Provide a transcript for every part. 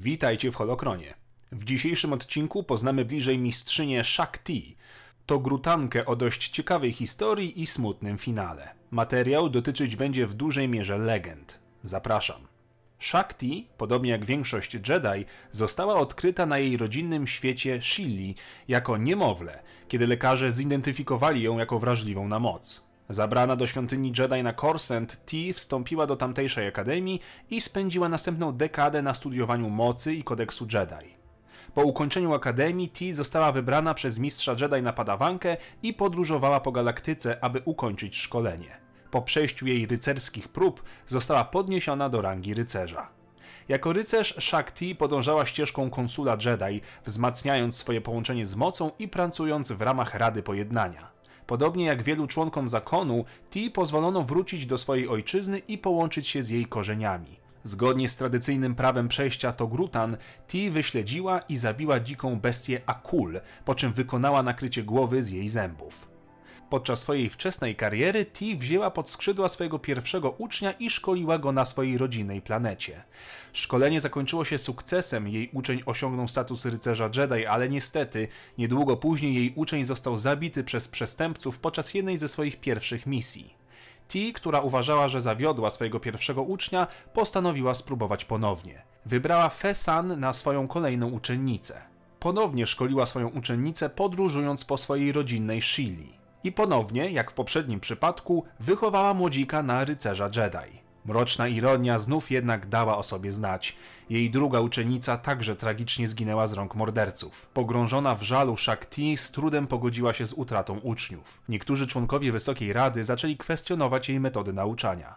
Witajcie w Holokronie. W dzisiejszym odcinku poznamy bliżej mistrzynię Shakti. To grutankę o dość ciekawej historii i smutnym finale. Materiał dotyczyć będzie w dużej mierze legend. Zapraszam. Shakti, podobnie jak większość Jedi, została odkryta na jej rodzinnym świecie Shilli jako niemowlę, kiedy lekarze zidentyfikowali ją jako wrażliwą na moc. Zabrana do świątyni Jedi na Coruscant, T wstąpiła do tamtejszej akademii i spędziła następną dekadę na studiowaniu mocy i kodeksu Jedi. Po ukończeniu akademii, T została wybrana przez mistrza Jedi na padawankę i podróżowała po galaktyce, aby ukończyć szkolenie. Po przejściu jej rycerskich prób została podniesiona do rangi rycerza. Jako rycerz Shakti podążała ścieżką konsula Jedi, wzmacniając swoje połączenie z mocą i pracując w ramach Rady Pojednania. Podobnie jak wielu członkom zakonu, Ti pozwolono wrócić do swojej ojczyzny i połączyć się z jej korzeniami. Zgodnie z tradycyjnym prawem przejścia Togrutan, Ti wyśledziła i zabiła dziką bestię Akul, po czym wykonała nakrycie głowy z jej zębów. Podczas swojej wczesnej kariery Ti wzięła pod skrzydła swojego pierwszego ucznia i szkoliła go na swojej rodzinnej planecie. Szkolenie zakończyło się sukcesem, jej uczeń osiągnął status rycerza Jedi, ale niestety niedługo później jej uczeń został zabity przez przestępców podczas jednej ze swoich pierwszych misji. Ti, która uważała, że zawiodła swojego pierwszego ucznia, postanowiła spróbować ponownie. Wybrała Fesan na swoją kolejną uczennicę. Ponownie szkoliła swoją uczennicę podróżując po swojej rodzinnej Shili. I ponownie, jak w poprzednim przypadku, wychowała młodzika na rycerza Jedi. Mroczna ironia znów jednak dała o sobie znać. Jej druga uczennica także tragicznie zginęła z rąk morderców. Pogrążona w żalu Shakti z trudem pogodziła się z utratą uczniów. Niektórzy członkowie Wysokiej Rady zaczęli kwestionować jej metody nauczania.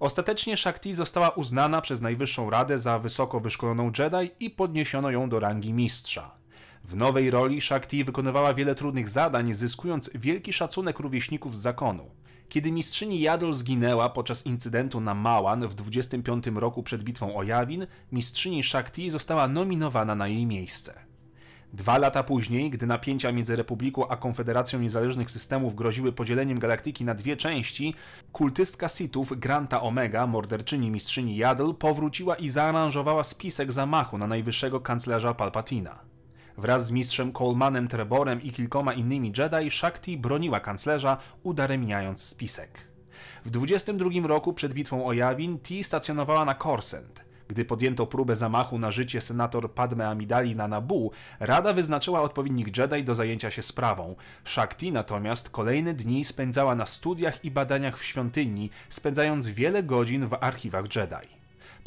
Ostatecznie Shakti została uznana przez Najwyższą Radę za wysoko wyszkoloną Jedi i podniesiono ją do rangi mistrza. W nowej roli Shakti wykonywała wiele trudnych zadań, zyskując wielki szacunek rówieśników z zakonu. Kiedy mistrzyni Jadol zginęła podczas incydentu na Małan w 25 roku przed bitwą o Jawin, mistrzyni Shakti została nominowana na jej miejsce. Dwa lata później, gdy napięcia między Republiką a Konfederacją Niezależnych Systemów groziły podzieleniem galaktyki na dwie części, kultystka Sithów Granta Omega, morderczyni mistrzyni Jadol, powróciła i zaaranżowała spisek zamachu na najwyższego kanclerza Palpatina. Wraz z mistrzem Colemanem Treborem i kilkoma innymi Jedi, Shakti broniła kanclerza, udaremniając spisek. W 22 roku przed bitwą o Jawin Ti stacjonowała na Coruscant. Gdy podjęto próbę zamachu na życie senator Padme Amidali na Nabu, Rada wyznaczyła odpowiednich Jedi do zajęcia się sprawą. Shakti natomiast kolejne dni spędzała na studiach i badaniach w świątyni, spędzając wiele godzin w archiwach Jedi.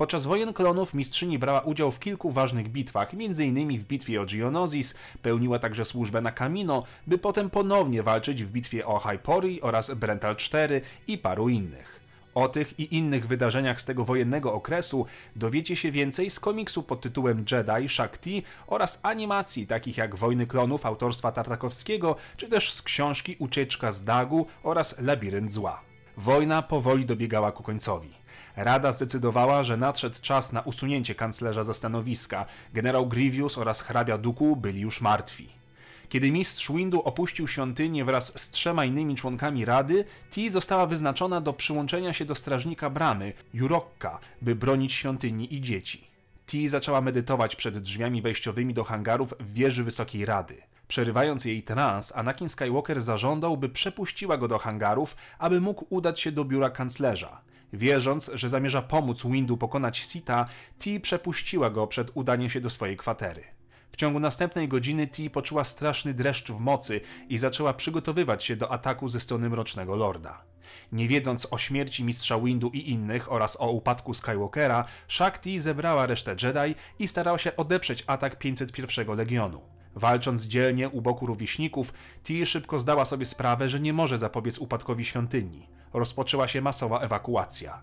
Podczas wojen klonów mistrzyni brała udział w kilku ważnych bitwach, m.in. w bitwie o Geonosis, pełniła także służbę na Kamino, by potem ponownie walczyć w bitwie o Hypori oraz Brental 4 i paru innych. O tych i innych wydarzeniach z tego wojennego okresu dowiecie się więcej z komiksu pod tytułem Jedi Shakti oraz animacji takich jak Wojny Klonów autorstwa Tartakowskiego, czy też z książki Ucieczka z Dagu oraz Labirynt Zła. Wojna powoli dobiegała ku końcowi. Rada zdecydowała, że nadszedł czas na usunięcie kanclerza ze stanowiska. Generał Grievous oraz hrabia Duku byli już martwi. Kiedy mistrz Windu opuścił świątynię wraz z trzema innymi członkami Rady, Ti została wyznaczona do przyłączenia się do strażnika bramy, Jurokka, by bronić świątyni i dzieci. Ti zaczęła medytować przed drzwiami wejściowymi do hangarów w wieży Wysokiej Rady. Przerywając jej trans, Anakin Skywalker zażądał, by przepuściła go do hangarów, aby mógł udać się do biura kanclerza. Wierząc, że zamierza pomóc Windu pokonać Sita, Ti przepuściła go przed udaniem się do swojej kwatery. W ciągu następnej godziny Ti poczuła straszny dreszcz w mocy i zaczęła przygotowywać się do ataku ze strony Mrocznego Lorda. Nie wiedząc o śmierci mistrza Windu i innych oraz o upadku Skywalkera, Shakti zebrała resztę Jedi i starała się odeprzeć atak 501 Legionu. Walcząc dzielnie u boku rówieśników, Ti szybko zdała sobie sprawę, że nie może zapobiec upadkowi świątyni. Rozpoczęła się masowa ewakuacja.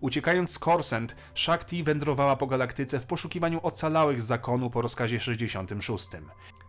Uciekając z Korsent, Shakti wędrowała po galaktyce w poszukiwaniu ocalałych z zakonu po rozkazie 66.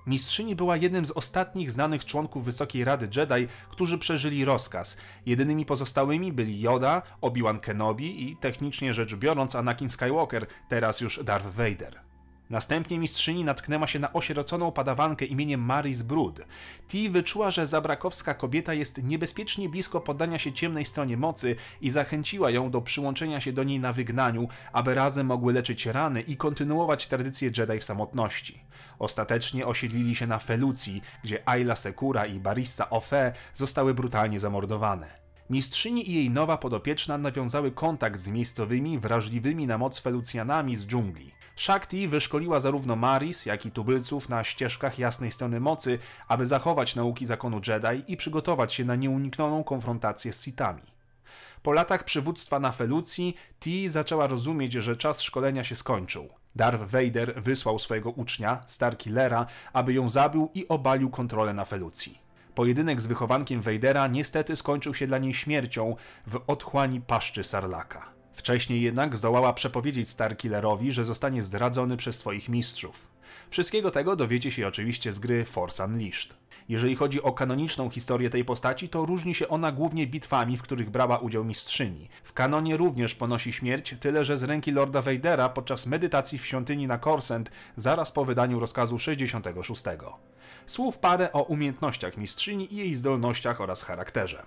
Mistrzyni była jednym z ostatnich znanych członków Wysokiej Rady Jedi, którzy przeżyli rozkaz. Jedynymi pozostałymi byli Yoda, Obi-Wan Kenobi i technicznie rzecz biorąc Anakin Skywalker, teraz już Darth Vader. Następnie mistrzyni natknęła się na osieroconą padawankę imieniem Maris Brood. Ti wyczuła, że zabrakowska kobieta jest niebezpiecznie blisko poddania się ciemnej stronie mocy i zachęciła ją do przyłączenia się do niej na wygnaniu, aby razem mogły leczyć rany i kontynuować tradycję Jedi w samotności. Ostatecznie osiedlili się na Felucji, gdzie Ayla Sekura i Barista Ofe zostały brutalnie zamordowane. Mistrzyni i jej nowa podopieczna nawiązały kontakt z miejscowymi, wrażliwymi na moc Felucjanami z dżungli. Shakti wyszkoliła zarówno Maris, jak i tubylców na ścieżkach jasnej strony mocy, aby zachować nauki zakonu Jedi i przygotować się na nieuniknioną konfrontację z Sithami. Po latach przywództwa na Felucji, Ti zaczęła rozumieć, że czas szkolenia się skończył. Darth Vader wysłał swojego ucznia, Starkillera, aby ją zabił i obalił kontrolę na Felucji. Pojedynek z wychowankiem Vadera niestety skończył się dla niej śmiercią w otchłani paszczy Sarlaka. Wcześniej jednak zdołała przepowiedzieć Starkillerowi, że zostanie zdradzony przez swoich mistrzów. Wszystkiego tego dowiecie się oczywiście z gry Force Unleashed. Jeżeli chodzi o kanoniczną historię tej postaci, to różni się ona głównie bitwami, w których brała udział mistrzyni. W kanonie również ponosi śmierć, tyle że z ręki Lorda Vadera podczas medytacji w świątyni na Korsent zaraz po wydaniu rozkazu 66. Słów parę o umiejętnościach mistrzyni i jej zdolnościach oraz charakterze.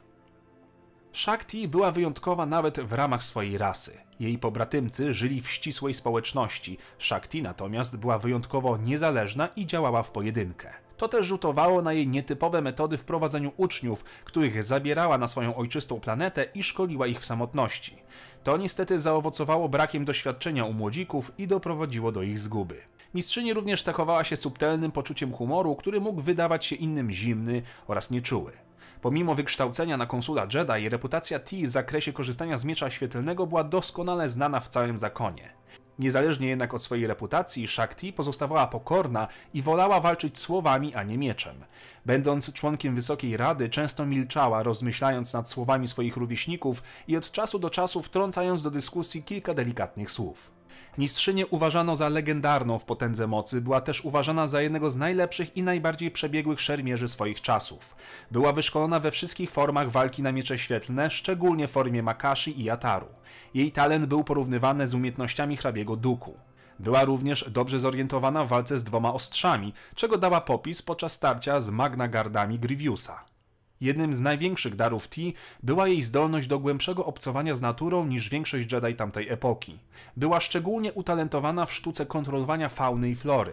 Shakti była wyjątkowa nawet w ramach swojej rasy. Jej pobratymcy żyli w ścisłej społeczności, Shakti natomiast była wyjątkowo niezależna i działała w pojedynkę. To też rzutowało na jej nietypowe metody w prowadzeniu uczniów, których zabierała na swoją ojczystą planetę i szkoliła ich w samotności. To niestety zaowocowało brakiem doświadczenia u młodzików i doprowadziło do ich zguby. Mistrzyni również cechowała się subtelnym poczuciem humoru, który mógł wydawać się innym zimny oraz nieczuły. Pomimo wykształcenia na konsula Jedi, reputacja T w zakresie korzystania z miecza świetlnego była doskonale znana w całym zakonie. Niezależnie jednak od swojej reputacji, Shakti pozostawała pokorna i wolała walczyć słowami, a nie mieczem. Będąc członkiem Wysokiej Rady, często milczała, rozmyślając nad słowami swoich rówieśników i od czasu do czasu wtrącając do dyskusji kilka delikatnych słów. Mistrzynię uważano za legendarną w potędze mocy, była też uważana za jednego z najlepszych i najbardziej przebiegłych szermierzy swoich czasów. Była wyszkolona we wszystkich formach walki na miecze świetlne, szczególnie w formie Makashi i Ataru. Jej talent był porównywany z umiejętnościami hrabiego Duku. Była również dobrze zorientowana w walce z dwoma ostrzami, czego dała popis podczas starcia z Magna Gardami Grievousa. Jednym z największych darów T była jej zdolność do głębszego obcowania z naturą niż większość Jedi tamtej epoki. Była szczególnie utalentowana w sztuce kontrolowania fauny i flory.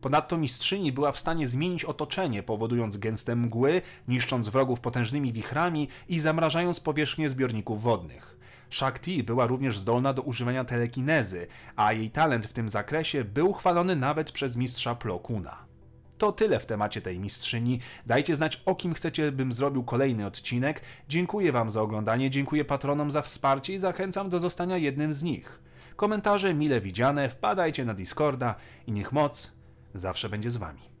Ponadto mistrzyni była w stanie zmienić otoczenie, powodując gęste mgły, niszcząc wrogów potężnymi wichrami i zamrażając powierzchnię zbiorników wodnych. Shakti była również zdolna do używania telekinezy, a jej talent w tym zakresie był chwalony nawet przez mistrza Plo Koona. To tyle w temacie tej mistrzyni. Dajcie znać, o kim chcecie, bym zrobił kolejny odcinek. Dziękuję Wam za oglądanie, dziękuję patronom za wsparcie i zachęcam do zostania jednym z nich. Komentarze mile widziane, wpadajcie na Discorda i niech moc zawsze będzie z Wami.